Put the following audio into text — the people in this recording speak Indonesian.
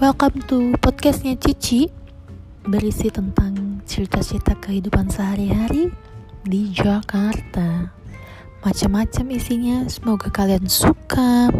Welcome to podcastnya Cici Berisi tentang cerita-cerita kehidupan sehari-hari di Jakarta. Macam-macam isinya, semoga kalian suka.